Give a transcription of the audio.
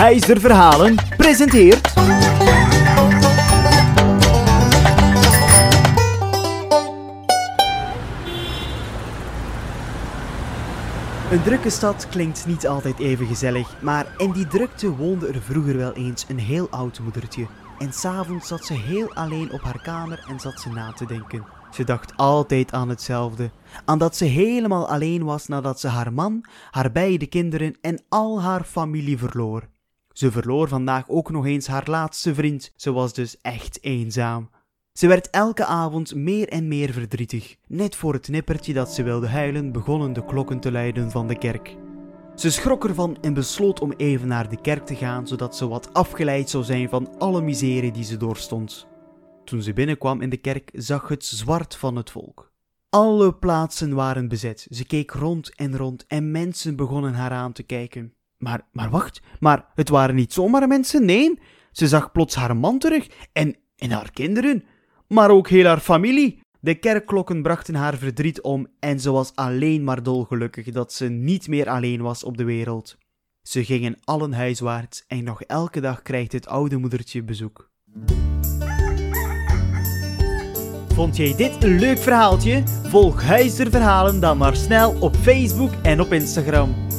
Heister Verhalen presenteert... Een drukke stad klinkt niet altijd even gezellig, maar in die drukte woonde er vroeger wel eens een heel oud moedertje. En s'avonds zat ze heel alleen op haar kamer en zat ze na te denken. Ze dacht altijd aan hetzelfde, aan dat ze helemaal alleen was nadat ze haar man, haar beide kinderen en al haar familie verloor. Ze verloor vandaag ook nog eens haar laatste vriend, ze was dus echt eenzaam. Ze werd elke avond meer en meer verdrietig. Net voor het nippertje dat ze wilde huilen, begonnen de klokken te luiden van de kerk. Ze schrok ervan en besloot om even naar de kerk te gaan, zodat ze wat afgeleid zou zijn van alle miserie die ze doorstond. Toen ze binnenkwam in de kerk, zag het zwart van het volk. Alle plaatsen waren bezet. Ze keek rond en rond en mensen begonnen haar aan te kijken. Maar, maar wacht, maar het waren niet zomaar mensen, nee. Ze zag plots haar man terug en, en haar kinderen, maar ook heel haar familie. De kerkklokken brachten haar verdriet om en ze was alleen maar dolgelukkig dat ze niet meer alleen was op de wereld. Ze gingen allen huiswaarts en nog elke dag krijgt het oude moedertje bezoek. Vond jij dit een leuk verhaaltje? Volg Huizer Verhalen dan maar snel op Facebook en op Instagram.